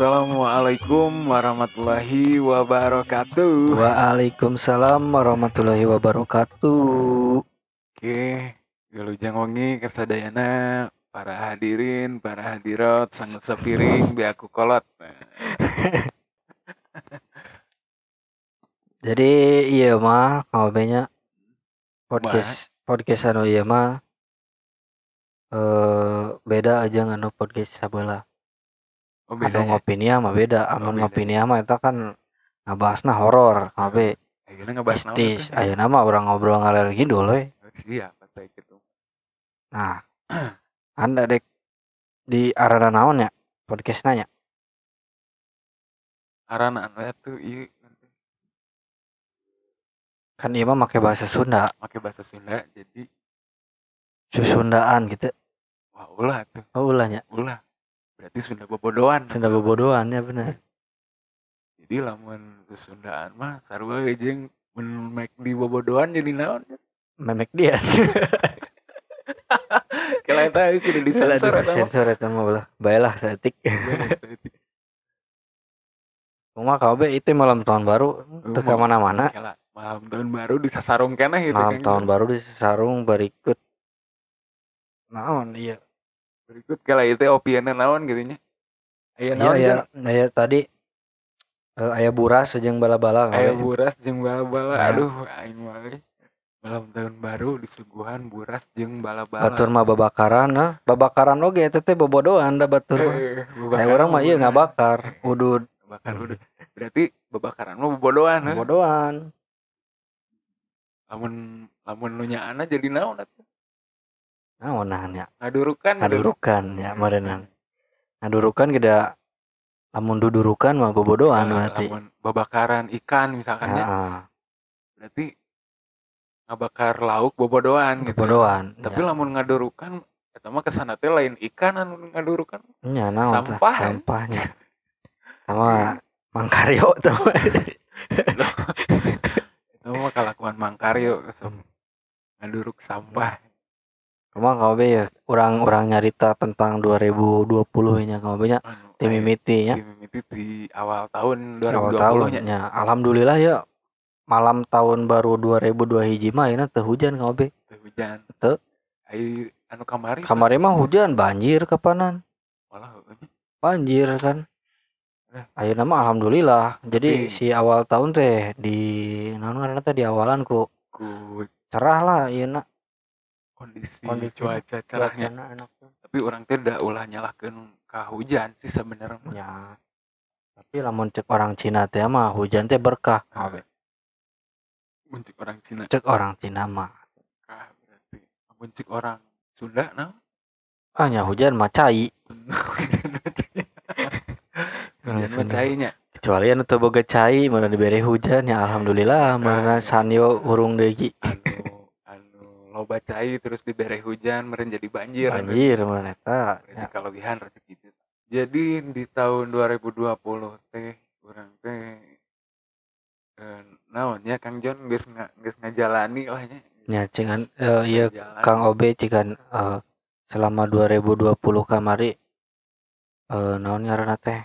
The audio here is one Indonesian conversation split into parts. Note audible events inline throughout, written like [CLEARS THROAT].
Assalamualaikum warahmatullahi wabarakatuh. Waalaikumsalam warahmatullahi wabarakatuh. Oke, gelujang wengi kesadayana para hadirin, para hadirat, sanggup sepiring, be aku kolot. [LAUGHS] Jadi iya mah kabehnya podcast podcast anu ieu mah eh beda aja nganu podcast sabelah. Oh Anu bedanya. ngopinia mah beda, Oh, amun beda. ngopinia mah eta kan ngabahasna horor kabeh. Ayeuna ngebahas naon Mistis. atuh? Ayeuna mah urang ngobrol ngalor ngidul we. Siap, atuh gitu. Nah, [CLEARS THROAT] anda dek di arah naon ya podcast nanya. Arana anu atuh ieu Kan ieu mah make bahasa Sunda, make bahasa Sunda jadi Susundaan gitu. wah ulah tuh, Oh ulahnya. ulah. Berarti Sunda bobodoan. Sunda bobodoan ya bener. Jadi lamun Sundaan mah sarua jeung mun mek di bobodoan jadi naon? Memek dia. [LAUGHS] Kela eta kudu disensor mah. Sensor eta mah ulah. Baiklah saeutik. Cuma kabeh itu malam tahun baru ka mana-mana. Malam tahun baru disasarung keneh gitu Malam kan. tahun baru di sarung berikut. Naon iya. Berikut kela itu opieuna naon gitu nya. Aya Iya naon ya, Jan? aya tadi eh, aya buras jeung bala-bala Aya kabeh. buras jeung bala-bala. Nah. Aduh aing mah euy. Malam tahun baru disuguhan buras jeung bala-bala. Batur mah babakaran nah. Babakaran oge eta teh bobodohan da batur mah. Eh, Aya urang mah ieu ngabakar, [LAUGHS] udud, Bakar udah. Berarti babakaran mah bobodoan heuh. bobodohan. Lamun lamun nu nyaana jadi naon atuh? Naon nya? Ngadurukan Ngadurukan ya meureunna. Ngadurukan geda lamun dudurukan mah bobodohan Nah, berarti. lamun babakaran ikan misalkan ya. Heeh, Berarti ngabakar lauk bobodoan gitu. bobodohan. Tapi lamun ngadurukan eta mah ke sana teh lain ikan anu ngadurukan. nya naon sampah. Sampahnya. [LAUGHS] Sama mangkaryo tuh. [LAUGHS] Eta mah kalakuan mangkaryo sok ngaduruk sampah. Cuma kabeh ya urang-urang nyarita tentang 2020 nya kabeh nya Anu, tim aya mimiti nya. tim mimiti di awal tahun Awal 2020 tahun nya. nya. Alhamdulillah ya malam tahun baru 2002 hiji mah ayeuna teu hujan kabeh. Teu hujan. Teu. Ai anu kamari Kamari mah hujan banjir kapanan. malah heueuh. Banjir kan. Eh. Ayeuna mah alhamdulillah. Jadi si awal tahun teh di naon ngaranna teh di awalan ku ku cerah lah ayeuna. Kondisi, Kondisi cuaca cerahnya. Cuacana enak. Tapi orang teh da ulah nyalahkeun ka hujan sih sebenarnya. Ya. Tapi lamun cek orang Cina teh mah hujan teh berkah. Ah, Muncik orang Cina Cek orang Cina mah. kah berarti. Muncik orang Sunda nah. Ah nya hujan mah cai. [LAUGHS] [LAUGHS] Hujan mah Sunda. cainya. Kecuali anu teu boga cai mana dibere hujan ya alhamdulillah mana sanyo urung deui. Anu anu loba cai terus dibere hujan meureun jadi banjir. Banjir mana eta. Ya. kalebihan rezeki itu. Jadi di tahun 2020 teh urang teh eh, naon ya Kang Jon geus nga, geus ngajalani lah nya. Nya cengan eh, ieu Ngajalani. Kang Obe cikan eh, selama 2020 kamari eh naon ngaranna teh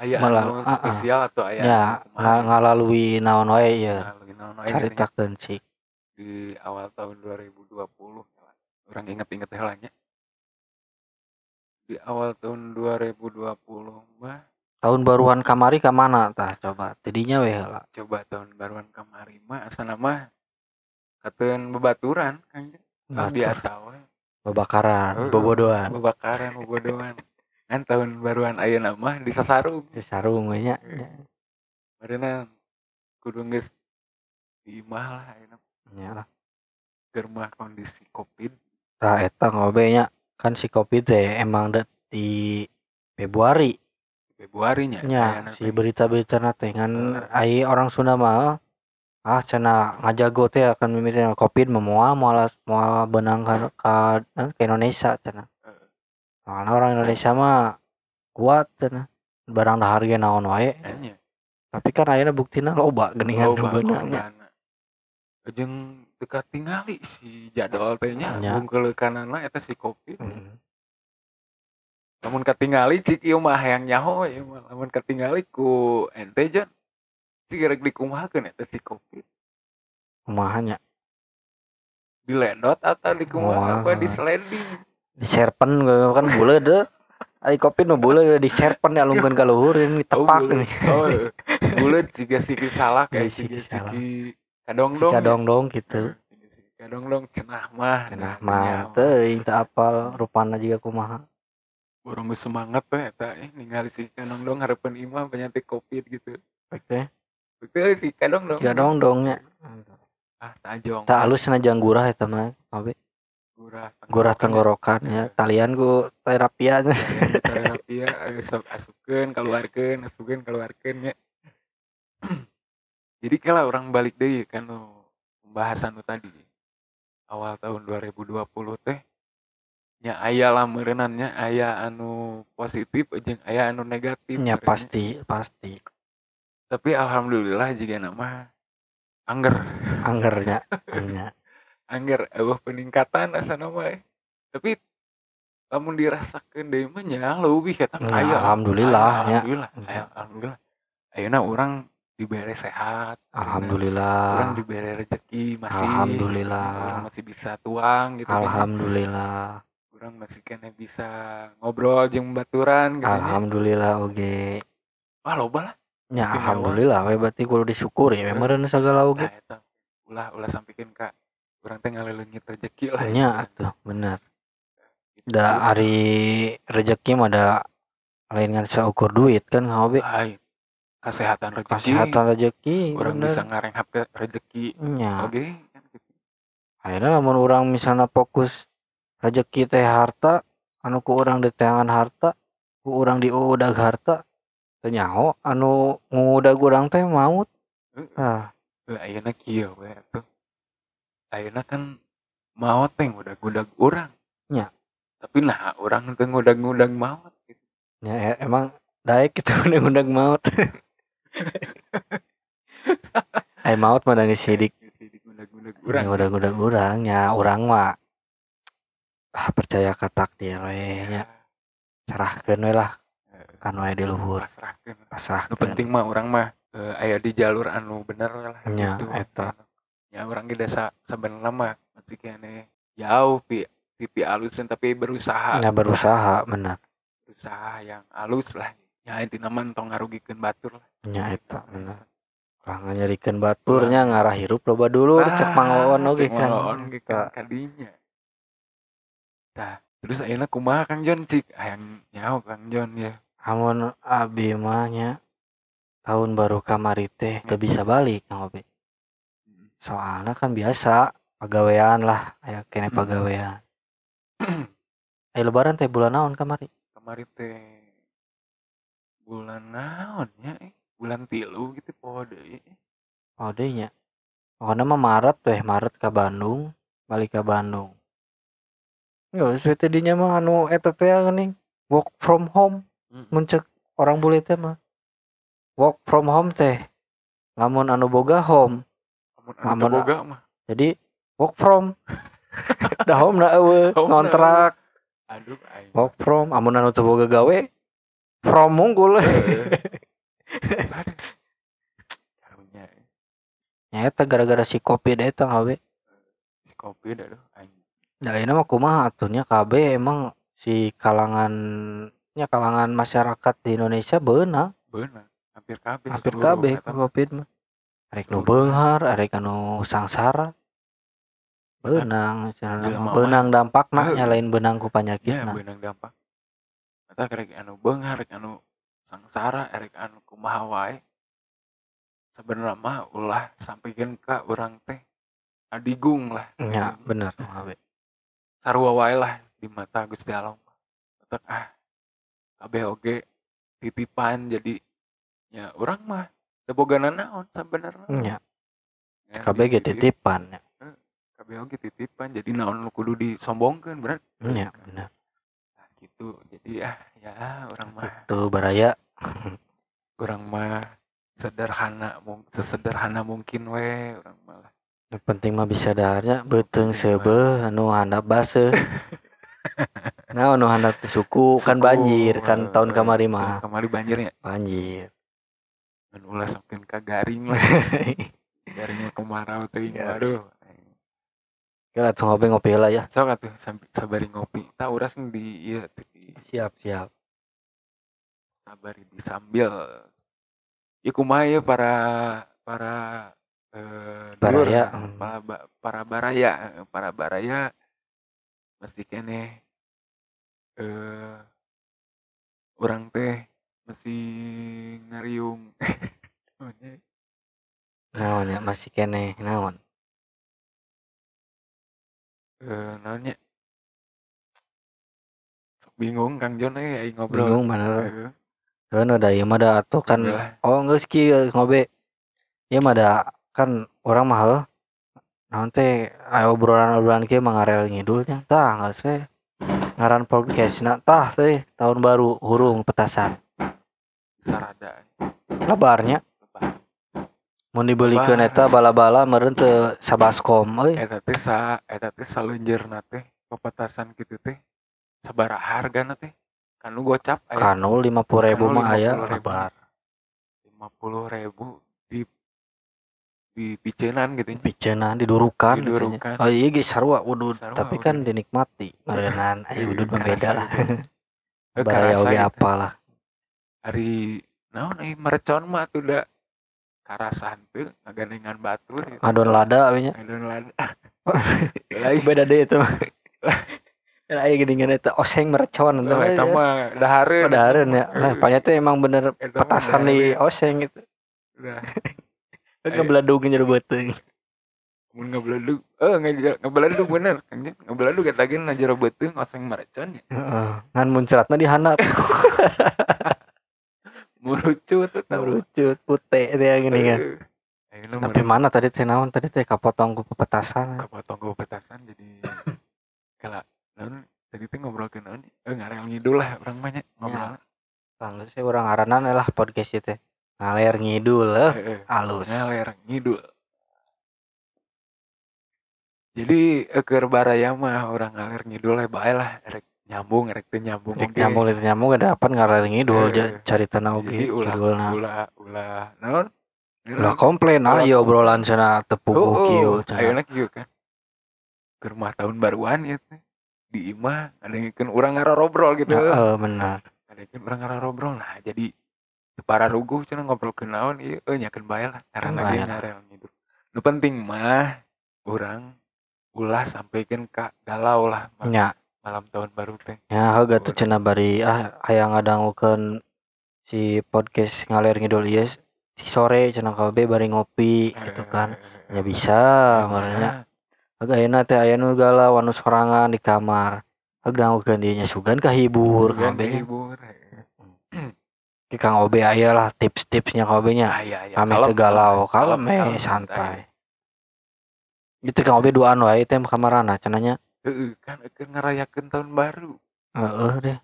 aya malah- anu ah, ah. spesial atau aya nya anu nga- ngalalui naon wae gini caritakeun cik. Di awal tahun 2020 orang inget-inget heula nya. Di awal tahun 2020 mah Tahun baruan kamari ka mana tah coba. Tidinya we heula. coba tahun baruan kamari mah asana mah kateun bebaturan kan ah, Batur. biasa we Babakaran, Heeh. bobodohan. bebakaran bobodohan [LAUGHS] kan tahun baruan ayeuna mah di Sasarung Di sarung we nya. Marina kudu geus di imah lah ayeuna lah. keur mah kondisi Covid Tah eta ngobe nya kan si kopi teh emang da di Februari Februari nya nya ayeuna si berita-berita na teh kan ai orang Sunda mah ah cenah ngajago teh akan mimiti Covid mah moal moal moal benang ka, ka, ke Indonesia. Heeh. Soalna orang Indonesia mah kuat cenah. Barang dah harga naon wae. Anya. Tapi kan ayeuna buktina loba geuningan Loba Jeung dekat tingali si jadwal teh nya Nya. bungkul kanana eta si Covid. Hmm. lamun katingali cik ieu mah hayang nyaho ieu mah. Lamun katingali ku ente jon. Cik rek dikumahakeun eta si covid kumahanya diledot atau dikumaha apa? Di sliding di serpen kan bule deh. Ai kopi nu bule di serpen ya alungkeun ka luhur ini tepak bulet. nih oh bulet jika siki salah kayak Iya, siki salah. siki kadong dong kadong dong gitu. Kadong dong cenah mah. Cenah Nah, mah. teuing teu apal rupana juga kumaha. Geus semangat we eta eh ningali si kadong dong harapan imah penyakit covid gitu. Oke Betul si kadong dong. Kadong dongnya ah tajong tak alus cenah gurah eta mah abe gurah gurah tenggorokan ya. Talian ku terapianya terapi ya sok asupkeun keluarkeun asupkeun keluarkeun ya jadi kalau orang balik deh kan pembahasan tadi. Awal tahun 2020 teh nya aya lah meureunannya aya anu positif jeung aya anu negatif ya pasti pasti. Tapi alhamdulillah jika nama angger. Anggernya [LAUGHS] nya angger eueuh peningkatan asa nama eh. tapi lamun dirasakeun deui mah nya leuwih eta Ya, aya. alhamdulillah, Aya, nya. alhamdulillah aya, alhamdulillah. Ayeuna urang dibere sehat orang alhamdulillah. diberi rezeki masih Alhamdulillah. orang masih bisa tuang gitu kan. Alhamdulillah. Orang masih kena bisa ngobrol jeung baturan gitu alhamdulillah oge. Wah loba lah. Istimewa. alhamdulillah we berarti kudu disyukuri we meureun sagala oge. Nah ulah ulah sampikeun ka urang teh ngaleungit rezeki lah nya atuh bener da ari rezeki mah da lain ngan saukur duit kan ngawe lain kesehatan rezeki. Kesehatan rezeki orang bener. bisa ngarenghap ke rezeki. Nya oke. Gitu. akhirnya lamun orang misalnya fokus rezeki teh harta anu ku urang di tangan harta ku urang diudag harta teu nyaho anu ngudag urang teh maut. Heeh. ah. Eh, ayeuna kieu we atuh. Ayeuna kan maot teh ngudag-ngudag urang. Nya. tapi nah urang teh ngudag-ngudag maot gitu. ya e- emang daek kita [LAUGHS] udah maut [LAUGHS] Ai maut mah da geus sidik urang. Udah udah urang nya urang mah ah, percaya ka takdir we nya. Serahkeun we lah Eh, kan we di luhur. Pasrahkeun. Pasrahkeun. Penting mah urang mah eh, aya di jalur anu bener lah Nya, gitu. eta. ya urang ge desa sebenarnya mah masih kene jauh pi pipi alusin tapi berusaha. Nya berusaha bener. Berusaha yang halus lah ya intinya mah tong ngarugikeun batur lah. Nya eta bener urang nyarikeun baturnya ngarah hirup loba dulu cek Ah, mangoon oge cek kan mangoon ge kan kadinya. Tah terus ayeuna kumaha Kang Jon? Cik hayang nyaho Kang Jon ya. Amun abi mah nya tahun baru kamari teh teu bisa balik Kang Obe. Soalnya kan biasa pagawean lah aya kene Hmm. pagawean. [CLEARS THROAT] Eh lebaran teh bulan naon kamari? Kemarin teh bulan naon ya eh? bulan tilu gitu poho deui oh deui nya pokoknya mah Maret teh Maret ke Bandung balik ke Bandung. Nggak, seperti dinya mah anu eta teh geuning work from home. Mm. mun cek orang bule teh mah. Work from home teh lamun anu boga home. Amun anu Amun- teu boga mah. jadi work from. [LAUGHS] Da home na eueuh ngontrak. aduh work from amun anu teu boga gawe from unggul Heeh. Aduh. Karunya eh. nya eta gara-gara si covid eta gawe si kopi dah aduh aing da ini mah kumaha atunya KB emang si kalangan nya kalangan masyarakat di Indonesia beunang beunang hampir kabeh hampir eta ku mah. covid mah arek nu beunghar arek anu sangsara beunang cenah Jelema mah mah. beunang dampakna Heuh. nya lain beunang ku ya panyakitna beunang dampak eta kerek anu beunghar rek anu sangsara erek anu kumaha wae. Sebenarnya mah ulah sampikeun ka urang teh adigung lah. Nya bener KB sarua wae lah di mata Gusti Allah tetep ah kabeh oge titipan jadi ya urang mah teu bogana naon sabenerna nya Ya, ge dititip. titipan kabeh oge titipan jadi naon nu kudu disombongkeun bener? Nya bener. nah, gitu jadi ah ya orang mah itu baraya orang mah sederhana sesederhana mungkin we orang malah yang penting mah bisa daharnya mah. seubeuh anu handap baseuh [LAUGHS] Nah, nu handap teh suku, kan Suku, banjir kan tahun eh, kamari tahun mah. kamari banjirnya Banjir. kan ulah sokin ka garing lah [LAUGHS] garingnya kemarau teh Garing. waduh Ya langsung ngopi-ngopi lah ya. atuh sambil sabari ngopi tak uras di teh di Siap, siap. sabari di sambil ya kumaha ya para para eh Baraya, hmm. para para baraya eh, para baraya mesti kene eh orang teh mesti ngariung Naon ya masih kene naon. Eh naonnya sok bingung Kang Jon eh aing ngobrol Bingung bener. Kan ada ieu mah da atuh kan oh geus kieu ngobe. Ieu mah da kan orang mah heuh. Naon teh aya obrolan-obrolan kieu mah ngarel ngidul nya tah geus we. Ngaran podcastna tah teh tahun baru hurung petasan. sarada Lebarnya lebar. mun dibelikeun Lebar. eta bala-bala meureun teu sabaskom euy. eta teh sa eta teh salunjeurna teh pepetasan kitu teh sabaraha hargana teh kanu gocap aya Kanu 50.000 Kanu mah aya 50.000. lebar. lima puluh ribu di di picenan gitu nya. Piceuna didurukan Didurukan. Oh iya ge sarua udud, Sarua tapi udud. kan dinikmati. Meureunnan [LAUGHS] aya Iya, udud beda lah. [LAUGHS] Baraya oge gitu. apalah. hari naon eh merecon mah tuh da karasan tuh ngagandengan batur gitu. Ngadon lada we nya. ngadon lada [LAUGHS] lain Beda deh itu mah. Lah aya geuningan eta oseng merecon oh, eta mah dahareun Padahareun ya. Lah Eh, panya teh emang bener eta mah petasan di oseng gitu. Udah. Ngebladug jeung beuteung. mun ngebladug eh nge- ngebladug bener kan ngebladug eta ge na jero beuteung oseng merecon ya Heeh. Ngan muncratna dihandap. [LAUGHS] murucut eta mah. Rucut putih teh geuningan. Eh, ayeuna Tapi mana tadi teh naon tadi teh kapotong ku petasan. kapotong ku petasan jadi [LAUGHS] kala naon tadi teh ngobrolkeun naon eh ngarel ngidul lah urang mah nya ngobrol Tangga sih orang aranan lah podcast itu. Ngaler ngidul eh. Heeh. Halus. ngaler ngidul jadi eh, keur baraya mah orang ngaler ngidul ya bae lah rek nyambung rek teu nyambung oge. nyambung itu nyambung ada apa ngaler ngidul Eh, ja cari tanah oge ulah ulah ulah naon Ulah komplain ah komplain. obrolan cenah tepung oh, kieu oh. cenah. ayeuna kieu kan ke rumah tahun baruan ya teh di imah ngadengkeun urang ngarobrol gitu Heeh bener. ngadengkeun urang ngarobrol nah jadi para ruguh cenah ngobrol ke naon ieu euy nyakeun bae lah karena lah. ngarel ngidul nu penting mah urang ulah sampaikan ka galau lah Nya malam tahun baru teh nya heuga tuh cenah bari ah aya ngadangukeun si podcast ngaler ngidul ieu si sore cenah kabeh bari ngopi gitu kan. Eh, Ya bisa bisa. marahnya. Heuga ayeuna teh aya nu galau anu sorangan di kamar. Heuga dangukeun dieu nya sugan kahibur Sugan kabeh. kehibur. [CLEARS THROAT] Ki Kang Obe aya lah tips-tipsnya Kang Obe nya. Ah, iya, iya. Kami Kalem, teu galau, kalem, eh santai. Gitu Kang Obe duaan wae teh kamarana cenanya. Heeh, kan keur ngarayakeun tahun baru. Heeh deh.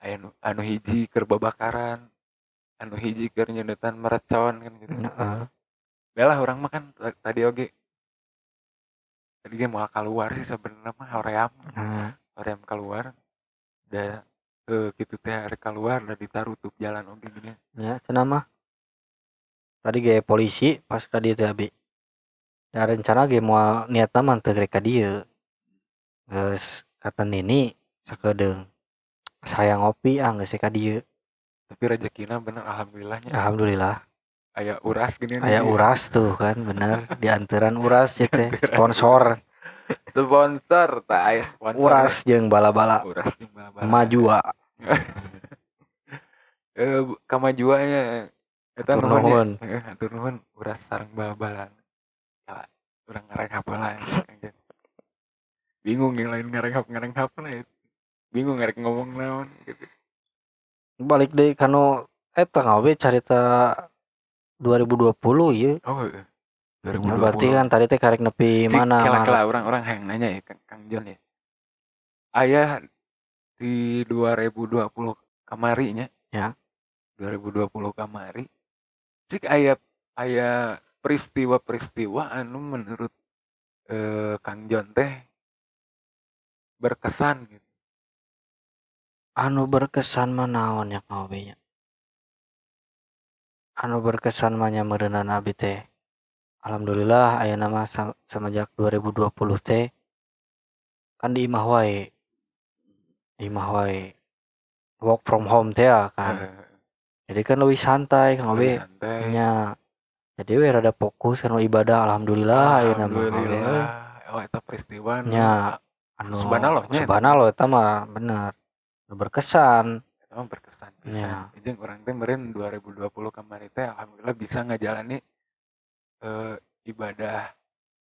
Anu anu hiji keur babakaran, anu hiji keur nyeuneutan merecon kan gitu. Heeh. Belah urang mah kan ta- tadi oge tadi ge mau keluar sih sebenarnya mah hoream, Nah, hoream keluar. Da eh kitu teh arek keluar da ditarutup jalan oge gini. ya cenah mah. Tadi ge polisi pas ka dieu teh abi. Da rencana ge moal niatna mah teu ka dieu. Geus kata Nini sakedeung. Saya ngopi ah geus ka dieu. Tapi rezekina bener alhamdulillahnya. Alhamdulillah. Aya uras gini Aya uras tuh kan bener dianteran uras ya teh sponsor Sponsor, tak aya sponsor. uras jeung bala-bala Uras jeung bala-bala. majua [LAUGHS] Eh, kamajuannya eta nuhun hatur nuhun uras sareng bal-balan. Ya, urang ngareng hafalan. [LAUGHS] Bingung yang lain ngareng hap ngareng hafalan ya. Bingung ngarek ngomong naon gitu. balik deui kanu eta ngawe carita 2020 ieu Oh, heeh. Ya, 2020. berarti kan tadi teh karek nepi Cik, mana kela kela orang-orang yang nanya ya Kang, Kang Jon ya. Ayah di 2020 kamari nya. Ya. 2020 kamari. Cik ayah ayah peristiwa-peristiwa anu menurut eh, Kang Jon teh berkesan gitu. anu berkesan mah naon ya kau anu berkesan mah nya meureunana abi teh. Alhamdulillah aya nama semenjak 2020 teh kan di imah wae. Di imah wae. Work from home teh ya kan? Jadi kan lebih santai kang lebih nya. Jadi we rada fokus kan ibadah. Alhamdulillah Kang Obe. Alhamdulillah. Oh, eta peristiwa nya anu Subhanallah, nya eta. subhanallah eta mah bener berkesan eta mah berkesan pisan. nya Jeung urang teh meureun 2020 kemarin teh alhamdulillah bisa ngajalani eh, ibadah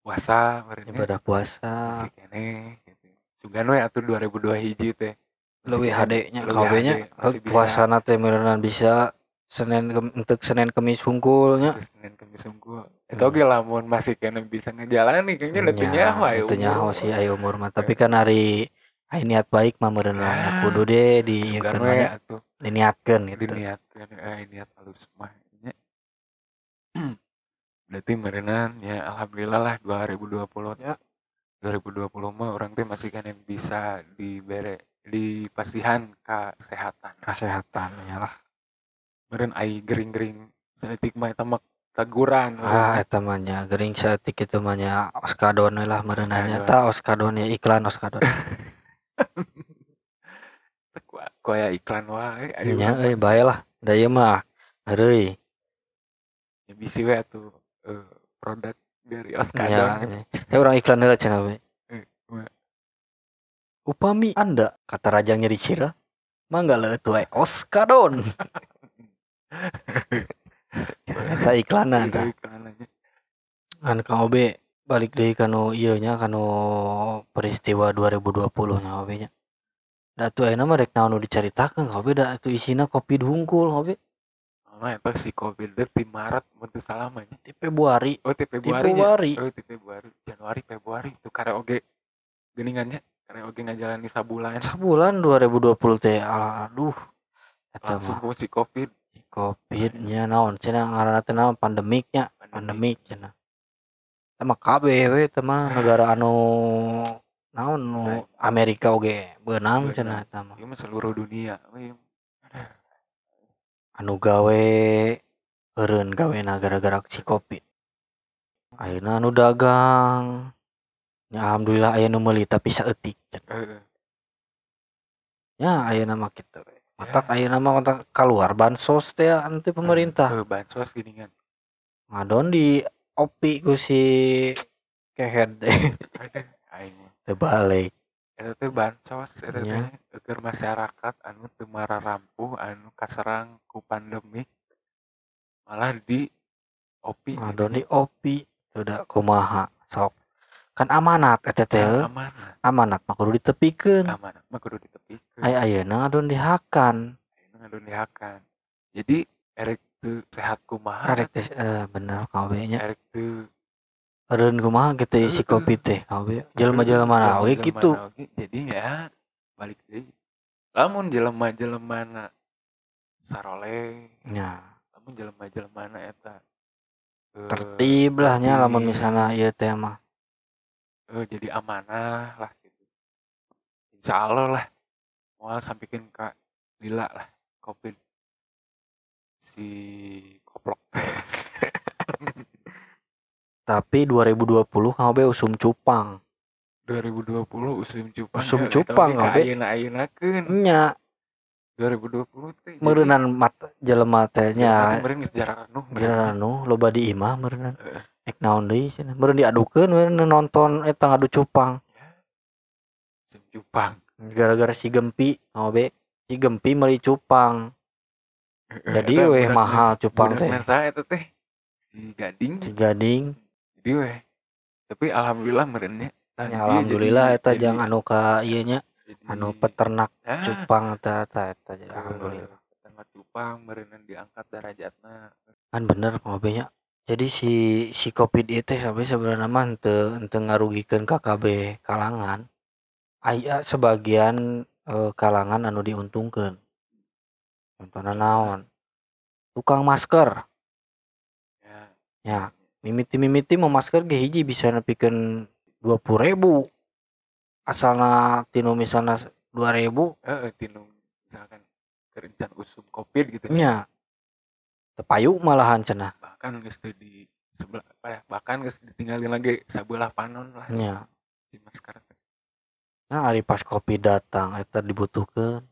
puasa nya. ibadah puasa Masih keneh gitu. Sugan we atuh 2002 hiji teh. Masih leuwih keneh, hade nya leuwih KW nya hade, masih bisa. Senin untuk Senin Kemis hungkulnya Terus Senin Kamis unggul. Eta oge lamun masih kena bisa ngejalani kayaknya udah teu nyaho aya itu nyaho umur. sih ayo umur mah. Tapi kan hari hari niat baik mah meureun Ya, lah kudu deh di nya, atuh. Diniatkeun gitu. Diniatkeun eh niat halus mah nya. [CLEARS THROAT] Berarti meureunnan ya alhamdulillah lah 2020 Ya. 2020 mah orang teh masih kan yang bisa dibere dipasihan kesehatan. kesehatan ya lah Meureun ai gering-gering saeutik mah eta mah teguran ah eta mah nya gering saeutik kitu mah nya oskadon we lah meureunna nya Oskadon. ta oskadon ya iklan oskadon [LAUGHS] ku aya iklan wae nya euy bae lah. Da ieu mah heureuy. Ya bisi we atuh eh, produk dari nya Oskadon eh urang iklan heula cenah we. Eh, upami anda kata rajangnya dicira mangga leuit wae oskadon [LAUGHS] eta tah iklanannya. Kan Kang Obe balik deui kanu ieu nya kanu peristiwa 2020 nya Obe nya. Da tuh ayeuna mah rek naon nu dicaritakeun Kang Obe? Da atuh isina kopi hungkul Obe. Mama eta si Covid teh ti Maret mun teu salah mah nya. di Februari Oh di Februari nya. Februari Oh ti Februari, Januari, Februari. Itu karaoke geuningannya karaoke ngajalani sabulan. Sabulan 2020 teh aduh. Eta langsung ku si Covid covid nya naon cenah ngaranna teh naon? Pandemik nya. Pandemik. Cenah sama kabeh we teh mah negara anu naon nu Amerika oge beunang Beunang. cenah eta mah. Ieu mah seluruh dunia. we. anu gawe eureun gawena gara-gara si covid. Ayeuna anu dagang. Ya alhamdulillah aya nu meuli tapi saeutik Heeh. ya ayeuna mah kitu. we matak ayeuna mah kontak keluar bansos teh anti pemerintah Heuh, bansos geuningan. ngadon di opi ku si kehead teh aing mah. teu balik Eta teh bansos eta teh Nya. keur masyarakat anu teu mararampuh anu kaserang ku pandemi malah di opi ngadon di opi udah kumaha sok kan amanat eta teh Nah, amanah amanat mah kudu ditepikeun amanah mah kudu ditepikeun ay ayeuna ngadon dihakan. Ayeuna ngadon dihakan. Jadi erek teu sehat kumaha? Arek teh eh, bener kawe nya. Erek teu eureun kumaha gitu si Heeh. kopi teh kawe jelema-jelema na Jelema-jelema oge, jadi ya balik deui lamun jelema-jelema saroleh nya lamun jelema-jelema eta eh, tertib lah nya lamun misalnya ieu teh mah eh, jadi amanah lah gitu. Insya Allah lah moal sampaikan ke lila lah covid si koplok. [LAUGHS] Tapi 2020 kawe usum cupang. 2020 usum cupang Usum ya, cupang, Abe. ayeuna-ayeunakeun nya 2020 teh meureunnan mat jelema teh nya meureun geus jarang anu Jalan anu loba di imah meureunnan Heeh. Ek naon deui cenah meureun diadukeun we nonton eta ngadu cupang. Cupang. Gara-gara si Gempi be. Si Gempi meuli cupang. Jadi weh mahal cupang teh. eta teh. Si gading. Si Gading. Jadi weh tapi alhamdulillah meureunnya Tah, ya, alhamdulillah eta jang anu ka ieu nya anu peternak Ah, cupang eta eta eh, alhamdulillah. peternak cupang meureunnan diangkat derajatna kan bener ngobe nya jadi si si covid itu sampai sebenarnya mah henteu henteu ngarugikeun KKB kalangan. Aya sebagian eh, kalangan anu diuntungkeun. Contohna naon? Tukang masker. Ya. Ya mimiti-mimiti mau masker ge hiji bisa nepikeun dua puluh ribu. Asalna tinu misalnya dua ribu. Heeh tinu misalkan kerencan usum covid gitu nya tepayu malahan cenah. Bahkan geus di sebelah apa ya bahkan geus ditinggalin lagi sebelah panon lah. Nya di masker nah hari pas kopi datang eta dibutuhkeun.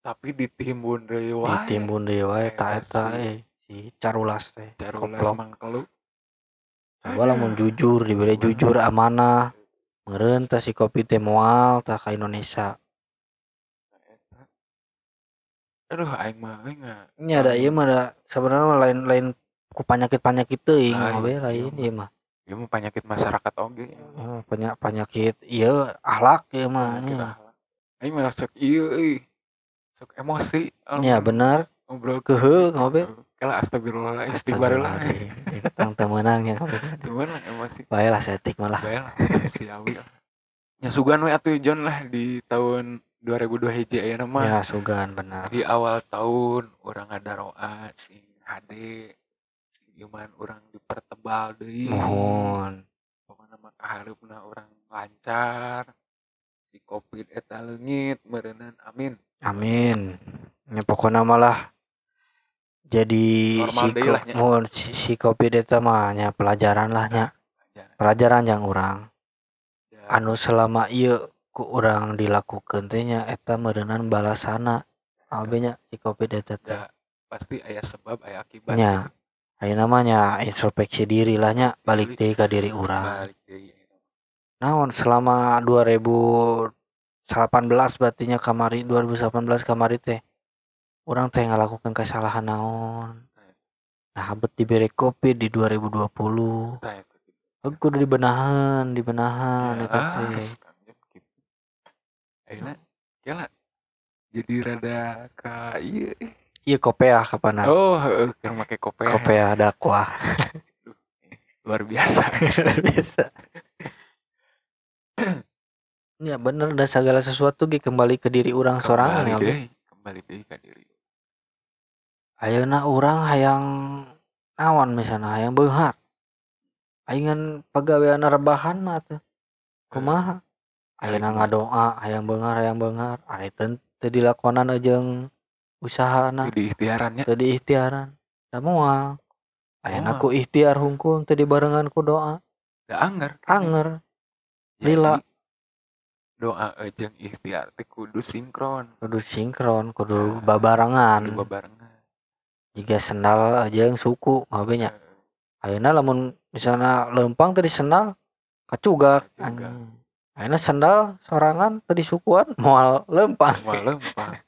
Tapi ditimbun deui wae. Ditimbun deui wae Eta eta si- eh si carulas teh carulas mangkelu. Coba lamun jujur diberi jujur amanah. Meureun si kopi teh moal tah ka Indonesia Eta. Aduh aing mah aing nya ada ieu mah da sebenarnya lain lain ku panyakit-panyakit teuing Lain, mah we iya lain mah. ieu mah. Ieu mah penyakit masyarakat oge. Eh, penya- penyakit ieu ahlak ieu mah akhlak. aing mah sok ieu euy sok emosi nya bener ngobrol Keheul, ngobe. kalau astagfirullah istighfar lah. Astagfirullahaladzim. Tang [LAUGHS] teu meunang nya kopi cuman lah emosi. Bae lah setik malah Bae lah si awi lah nya sugan we atuh John lah di tahun 2002 hiji ayeuna mah ya sugan benar. Di awal tahun orang ada roa sing HD sing iman orang dipertebal deui mohon. Pokona mah kaharupna orang lancar. Si covid eta leungit meureunnan amin. Amin. Nya pokoknya malah jadi Normal si, lah mohon si, si kopi eta mah nya pelajaran lah nya. Aja pelajaran yang orang Ya, anu selama ieu ku urang dilakukeun teh nya eta meureunnan balasana. Si kopi eta ya, pasti aya sebab aya akibat. Nya ayeuna mah nya introspeksi diri lah nya balik deui ka diri balik deui naon selama 2018 berarti nya kamari 2018 kamari teh orang teh ngalakukan kesalahan naon? Nah habet diberi kopi di 2020 Tah, eta gitu. aku kudu dibenahan dibenahan Ya, ah, sekarang gitu. Ayeuna kela jadi rada ka ieu eh. iya kopeah kapan Oh, heeh, keur make kopi. kopeah dakwah Luar biasa. [LAUGHS] biasa [COUGHS] ya bener dan segala sesuatu ge kembali ke diri orang sorangan Kembali ya kembali deui ka diri. ayeuna urang hayang naon misalnya hayang beunghar ayeuna pagawean rebahan mah teh kumaha ayeuna ngadoa hayang beunghar hayang beunghar ari teu teu dilakonan jeung usahana Itu di ikhtiarannya. teu diikhtiaran da moal ayeuna ku ikhtiar hungkul teu dibarengan ku doa Da anggar. anger Jadi, lila. Doa jeung ikhtiar teh kudu sinkron. kudu sinkron kudu babarengan Kudu bebarengan. jika sendal jeung suku ngabe nya ayeuna lamun misalnya lempang tadi sendal kacugak Kacugak. Ayeuna sendal sorangan tadi sukuan moal lempang. Sendal lumpur.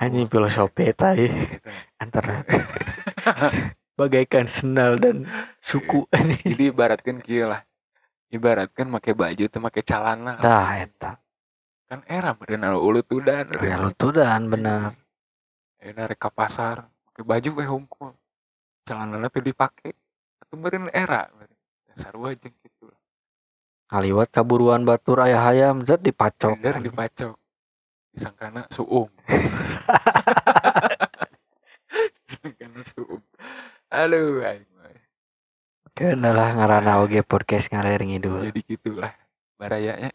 anjing filosofi. Gitu. antara [LAUGHS] bagaikan sendal dan suku anjing Jadi ibaratkan kieu lah. Ibaratkan make baju teh make calana. tah eta Kan era meureun anu ulutudan. ya lutudan bener Ayeuna rek ka pasar, pakai baju we hungkul. Celanana teh dipake. Atuh era. Sarua jeung kitu. Ngaliwat kaburuan batur ayah hayam zat dipacok Bener dipacok. Disangkana suung. [LAUGHS] Disangkana suung. Aduh, aing mah. Keuna lah ngaranna oge podcast ngaler ngidul Jadi gitulah barayanya.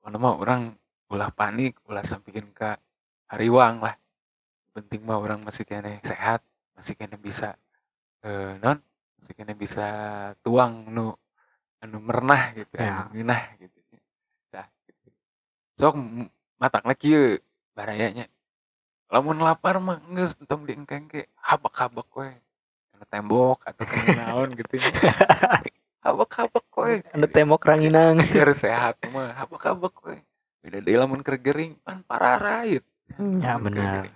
Mana mah orang ulah panik, ulah sampikeun ka hariwang lah. Penting mah orang masih kene sehat, masih kene bisa eh non, masih kene bisa tuang nu anu merenah gitu, Ya. anu ngeunah gitu. Dah gitu. Sok m- matangna kieu barayanya. Lamun lapar mah geus entong diengkengke, habak-habak we. Kana tembok atau [LAUGHS] naon gitu. [LAUGHS] Habak-habak we. ada tembok ranginang [LAUGHS] Keur sehat mah habak-habak we. Beda deui lamun keur gering pan ya Lamun keur bener gering.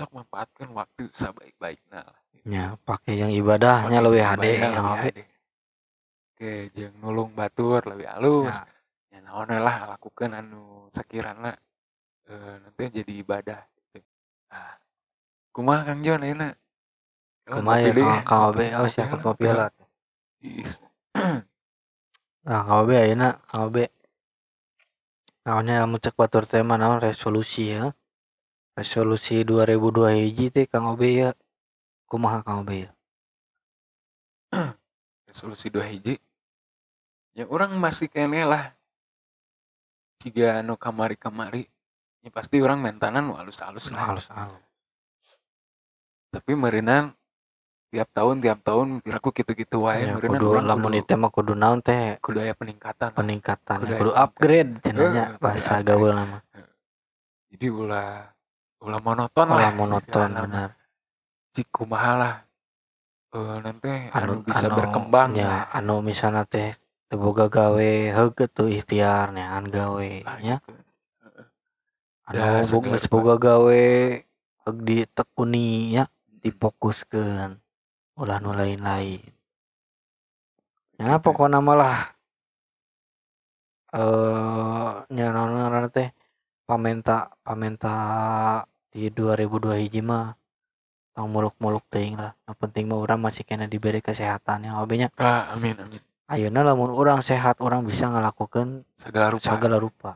Sok manfaatkeun waktu sabaik-baikna lah. ya pakai yang ibadahnya jeung hade ibadah ya. Oke, jeung nulung batur leuwih alus. Ya, Ya naon lah lakukeun anu sakirana eh nanti jadi ibadah gitu. Nah, kumaha Kang Jon ayeuna? kumaha ya Kang- Kang Obe oh siapa kopi lah Is. nah [CLEARS THROAT] Kang Obe ayeuna Kang Obe naonnya lamun cek batur teh mah naon resolusi ya resolusi 2002 hiji teh Kang Obe ya. Kumaha Kang Obe ya? [CLEARS THROAT] Resolusi dua hiji? Ya orang masih kene lah. Jika anu kamari-kamari ya pasti orang mentanan halus-halus lah. halus Tapi meureunna tiap tahun tiap tahun piraku gitu-gitu wae ya meureunna kudu lamun kudu, itu mah kudu naon teh? kudu aya peningkatan. peningkatan Kudu kudu aya upgrade kudu bahasa gaul nama Jadi ulah ulah monoton lah. Ulah monoton istilahna mah. benar Cik kumaha lah. Eh nanti anu, anu bisa anu berkembang lah. anu misalnya teh teu boga gawe heugeut tuh ikhtiar neangan gawe Ah, nya gitu. anu Da, bog segala geus boga gawe heug ditekuni nya Mm-mm. difokuskeun ulah nu lain-lain Gitu ya pokoknya malah eh nya naon ngaranna teh pamenta pamenta di 2002 hiji mah tong muluk-muluk teuing lah yang penting mah urang masih kena diberi kesehatan yang nya Ah, amin amin. ayeuna lamun urang sehat urang bisa ngalakukeun Segala rupa. segala rupa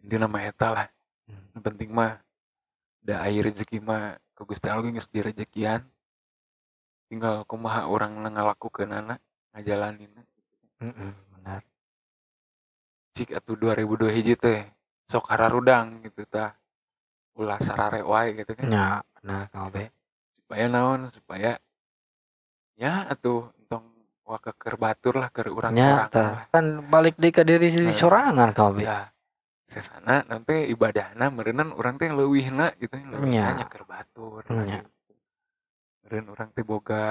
Intina mah eta lah. Hmm. Yang penting mah da aya rezeki mah ku Gusti Allah geus direjekian. Tinggal kumaha urang ngalakukeun anak ngajalanin. Heeh, benar Cik atuh 2002 hiji teh sok hararudang gitu tah. Ulah sarare wae gitu kan. nya nah kabe Supaya naon? Supaya ya atuh entong waka keur batur lah keur urang nya sorangan kan balik deui ka diri Nah. sorangan kabe Ya, sesana nanti ibadahna meureunna urang teh leuwihna gitu leuwihna Nya. nya keur batur Nya. meureun urang teh boga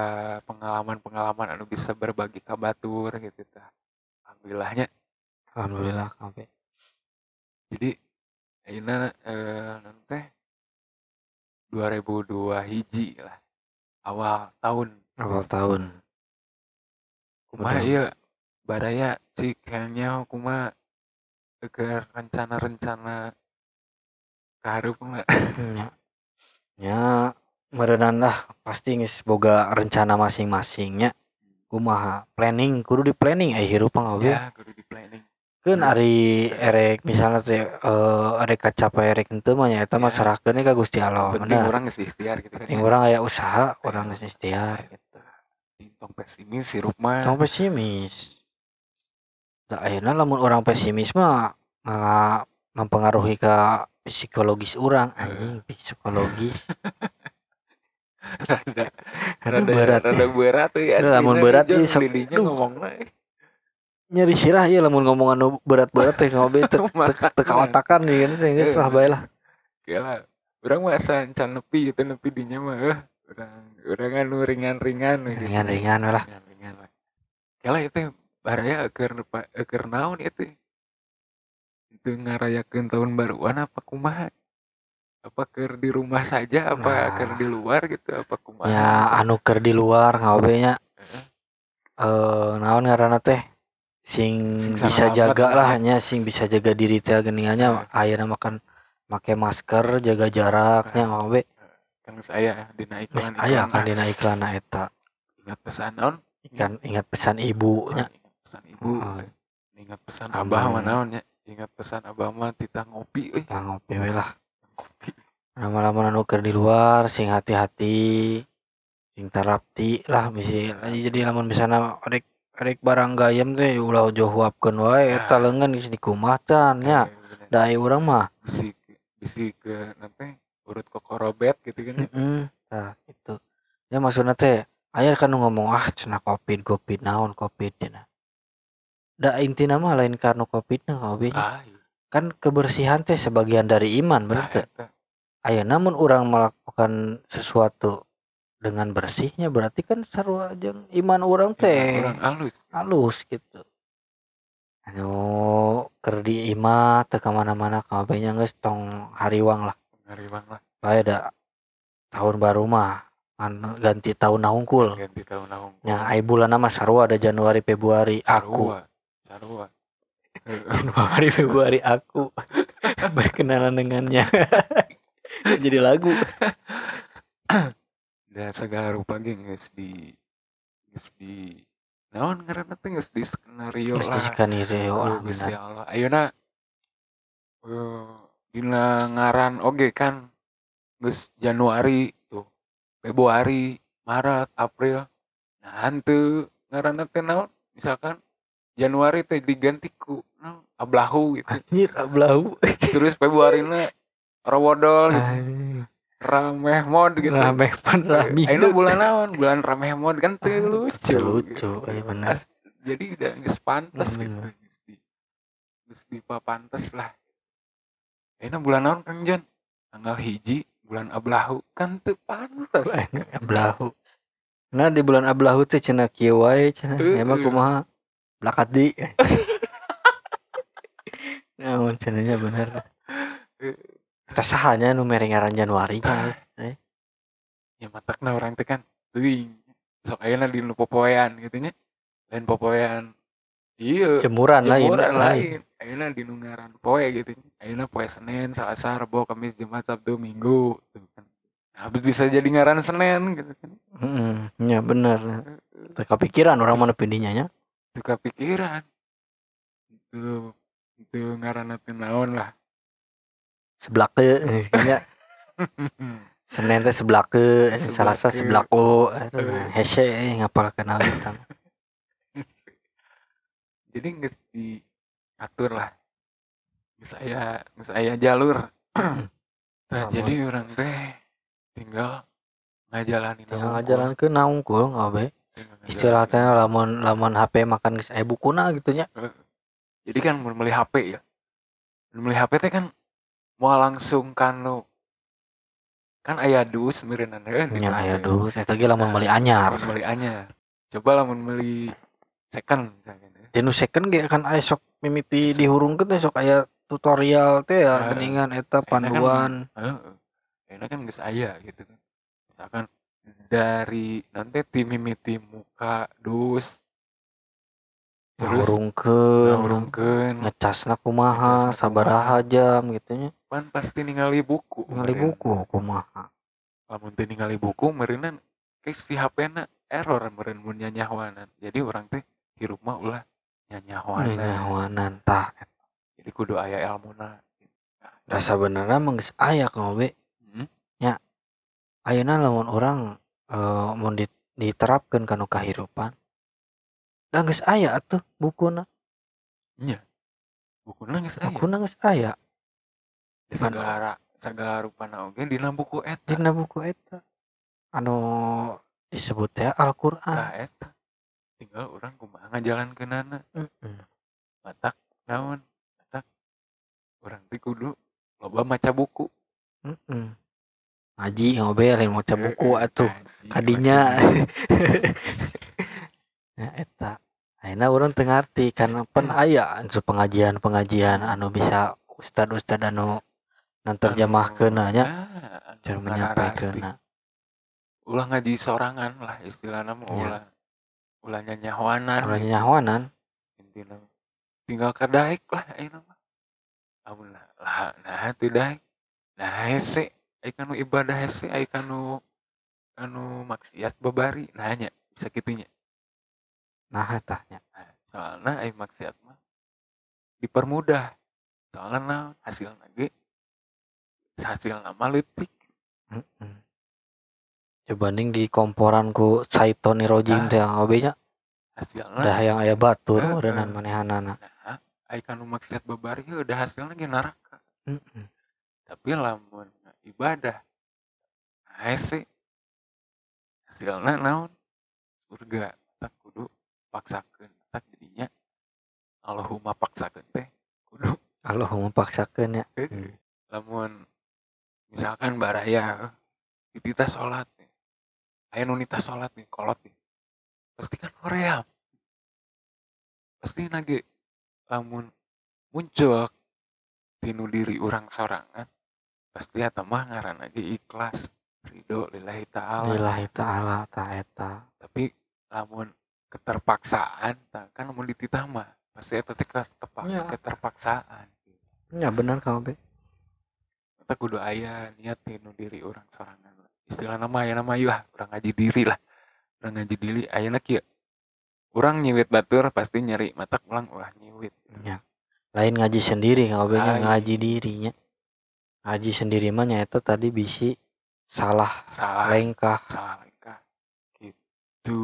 pengalaman-pengalaman anu bisa berbagi ka batur gitu tah alhamdulillahnya alhamdulillah kabe jadi ayeuna eh nanti 2002 hiji lah awal tahun. Awal tahun. Betul. ieu baraya cik kayaknya kumaha ke rencana-rencana kaharupna? Nya nya meureunana lah pasti geus boga rencana masing-masingnya kumaha planning kudu di planning eh hirup kabe ya kudu di planning Keun Iya. ari erek misalnya teh eh erek kacapai erek henteu mah nya eta mah Iya. serahkeun ka Gusti Allah penting orang geus ikhtiar gitu kan penting ya. urang aya usaha Aya geus ikhtiar usaha. gitu tong pesimis sirup mah Tong pesimis da ayeuna lamun orang pesimis mah nga mempengaruhi ke psikologis orang anjing psikologis [LAUGHS] rada rada berat rada berat tuh ya lamun berat aduh. ngomongna nyeri sirah ya lamun ngomong anu berat-berat teh ngobe teu [LAUGHS] Matak teu kawatakan ya teh geus lah bae lah. Gila, orang mah asa encan nepi gitu nepi dinya mah eh. Orang orang anu ringan-ringan gitu. ringan-ringan lah. Ringan-ringan lah. Kala itu baraya keur keur naon itu itu ngarayakeun tahun baruan apa kumaha? Apa keur di rumah saja apa Nah. keur di luar gitu apa kumaha? Ya anu keur di luar ngobe nya. Heeh. eh naon ngaranna teh sing Sing bisa jaga lah. lah. nya sing bisa jaga diri teh geuningannya ayeuna makan make masker jaga jaraknya ngobe kan saya dina Geus iklan aya kan dina iklan eta. Ingat pesan naon? Kan ingat pesan ibunya. Ingat pesan ibu. Heeh. ingat pesan abah mah naon ya? Ingat pesan abah mah tita ngopi euy. Kita ngopi we lah. Ngopi. Lama-lama keur di luar sing hati-hati sing tarapti lah bisi jadi lamun misalnya rek rek barang gayam teh ulah jauh huapkeun wae eta Nah. leungeun geus dikumah can nya da urang mah. Bisi bisi ke nanti urut kokorobet gitu kan heeh nah gitu ya maksudna teh aya kan ngomong ah cenah covid covid naon covid cenah da intina mah lain karena covidna kabeh ah iya. kan kebersihan teh sebagian dari iman bener Tah, teu eta. Aya namun orang melakukan sesuatu dengan bersihnya berarti kan sarua jeung iman orang teh orang halus halus gitu. Anu keur di imah teu ka mana-mana kabehnya geus tong hariwang lah. ngariwang lah Bae da tahun baru mah ganti tahun nahungkul. ganti tahun nahung Nya ai bulan mah sarua ada Januari Februari aku. sarua [LAUGHS] Januari Februari aku [LAUGHS] berkenalan dengannya. [LAUGHS] Jadi lagu. Dan segala rupa ge geus di geus di naon ngaranna teh geus di skenario lah. diskenario Oh, lah Gusti bener. Allah. Ayeuna eh dina ngaran oge kan geus Januari tuh Februari Maret April. Nah henteu ngaranna teh naon? Misalkan Januari teh diganti ku naon, ablahu gitu. Anjir ablahu. Terus Februari na rawodol gitu. Rameh mod gitu. Rameh pan rami Ayeuna bulan naon bulan rameh mod kan lucu Ah, lucu. eh bener As- jadi udah pantes Hmm. gitu di di pantes lah. Ayeuna bulan naon Kang Jan tanggal hiji bulan ablahu kan teu pantes ablahu. Nah di bulan ablahu teh cenah kieu wae cenah Heeh. emang kumaha? Blakat di. [LAUGHS] Naon cenahnya bener kita sahanya nu mere ngaran Januari cenah eh. ya matakna orang teh kan. Teuing sok ayeuna di nu popoean gitu nya. Lain popoean iya jemuran lain jemuran lain lain. Ayeuna di nu ngaran poe gitu ayeuna poe Senin Selasa Rebo Kamis Jumat Sabtu Minggu tuh kan. Nah, habis bisa jadi ngaran Senin gitu kan. Heeh, ya bener. Teu kepikiran orang mana pindinya nya? Itu kepikiran itu itu ngaran naon lah sebelah ke nya [LAUGHS] Senin teh sebelah ke Selasa sebelah ko Eh. hese eh, ngapal kenal kita. [LAUGHS] Jadi nggak diatur lah. Nggak saya nggak saya jalur. [CLEARS THROAT] Nah, jadi orang teh tinggal ngajalanin tinggal ngajalan ke naung kul ngabe istilah teh lamun lamun HP makan geus aya bukuna gitu nya. Jadi kan beli HP ya. Mun HP teh kan mau langsung kan lo kan ayah dus meureunna kan nya aya dus eta ge lamun meuli anyar lamun beli anyar coba lamun beli second misalkan ya. Second ge kan aya sok mimiti teh sok aya tutorial teh ya Ah, geningan eta kan panduan. Enak kan geus aya gitu kan. Misalkan dari nanti tim mimiti muka dus terus ngurungkeun ngurungkeun ngecasna kumaha sabaraha jam gitu nya. Pan pasti ningali buku ngali meureun. buku kumaha. Lamun teu ningali buku meureunna ke si HP-na error meureun mun nyanyahwanan. Jadi orang teh hirup mah ulah nyanyahwanan. Nyawanan tah. Jadi kudu aya elmuna Nah, rasa benerna mah geus aya kang we Hmm. ayeuna lamun orang eh mun di- diterapkeun kana kahirupan da geus aya atuh bukuna. Bukuna geus aya. Bukuna geus aya. Di segala segala rupana oge dina buku eta. Dina buku eta. Anu disebut teh Al-Qur'an. Tah eta. Tinggal orang kumaha ngajalankeunana. Heeh. matak naon? Matak. Orang teh kudu loba maca buku. Heeh. ngaji ngobe lain maca buku atuh. kadinya. [LAUGHS] ya eta. Ayeuna urang teu ngarti karena pen aya anu pengajian-pengajian anu bisa ustad-ustad anu nanterjemahkeun nya Nah, anu cara menyampaikan ulah ngaji sorangan lah istilahna mah Iya. ulah ulah nyanyahoanan Orang gitu. nyahoanan intina tinggal ka daek lah ayeuna mah. Amun lah nah teu daek. Nah hese ai kanu ibadah hese ai kanu kanu maksiat babari nah nya bisa kitunya nah eta nya Nah, soalnya ai maksiat mah dipermudah soalnya naon hasilna ge hasilna mah leutik Heeh. Dibanding di komporan ku Saitoni Rojim Ah. teh ngobe nya hasilna dah yang aya batur Heeh. meureunnan manehanana nah ai kanu maksiat babari udah hasilna ge neraka Heeh. tapi lamun ibadah nah hese hasilna naon surga paksakeun. Tak jadinya Allahumma paksakeun teh kudu. Allah memaksakeun ya. Eh, lamun misalkan baraya ditita sholat nih. Aya nu nita sholat nih kolot nih. Pasti kan hoream pasti nage lamun muncul tinu diri orang sorangan pasti eta mah ngaran lagi ikhlas ridho lillahi ta'ala. Lillahi taala ta eta. Tapi lamun keterpaksaan kan lamun dititah mah pasti keterpa- Ya. keterpaksaan. Ya bener kang be kita kudu aya niat tinu diri orang sorangan istilah nama ya nama yah orang ngaji diri lah. Orang ngaji diri ayeuna kieu orang nyiwit batur pasti nyari matak ulang wah nyiwit. Ya lain ngaji sendiri nya Lain. ngaji dirinya ngaji sendiri mah nyaeta tadi bisi salah salah. lengkah. Salah langkah gitu. itu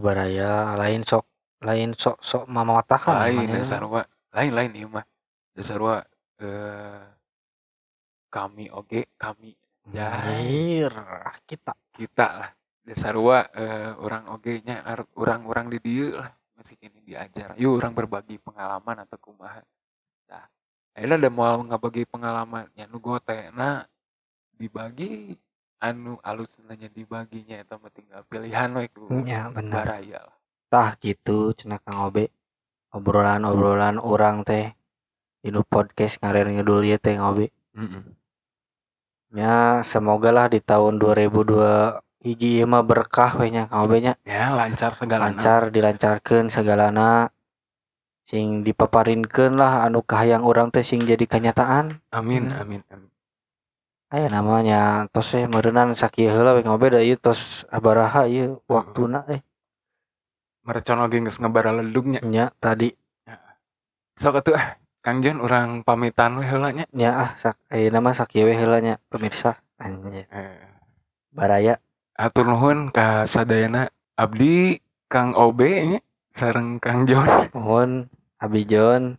baraya. Lain sok lain sok sok mamatahan lain namanya. dasar wa. Lain-lain ieu mah dasarua eh kami oge kami. Ya. Anjir, kita. Kita lah. Dasarua eh orang oge nya orang-orang di dieu lah. Masih kini diajar. Yuk orang berbagi pengalaman atau kumaha. Nah akhirnya ada mau ngabagi pengalamannya. Nu gotena dibagi anu alus nanya dibaginya itu mah tinggal pilihan we ku ya benar. Baraya tah gitu cenah Kang Obe. Obrolan-obrolan orang teh. Dinu podcast ngarer ngedul ieu teh Kang Obe. Ya semoga lah di tahun 2002 hiji ieu mah berkah we nya Kang Obe nya. Ya lancar segala lancar dilancarkeun segalana. Sing dipaparinkeun lah anu kahayang urang teh sing jadi kenyataan. Amin Hmm. amin amin aya namanya tos we meureunnan sakieu heula we Kang Obe da ieu tos abaraha ieu waktuna eh. Merecon oge geus ngebara ledugnya nya. Tadi. Sok atuh ah. Kang Jon orang pamitan we heula nya. Nya ah sak ayeuna mah sakieu we heula nya pemirsa. Anjir eh. Baraya. Atur nuhun ka sadayana abdi Kang Obe nya sareng Kang Jon Mohon Abijon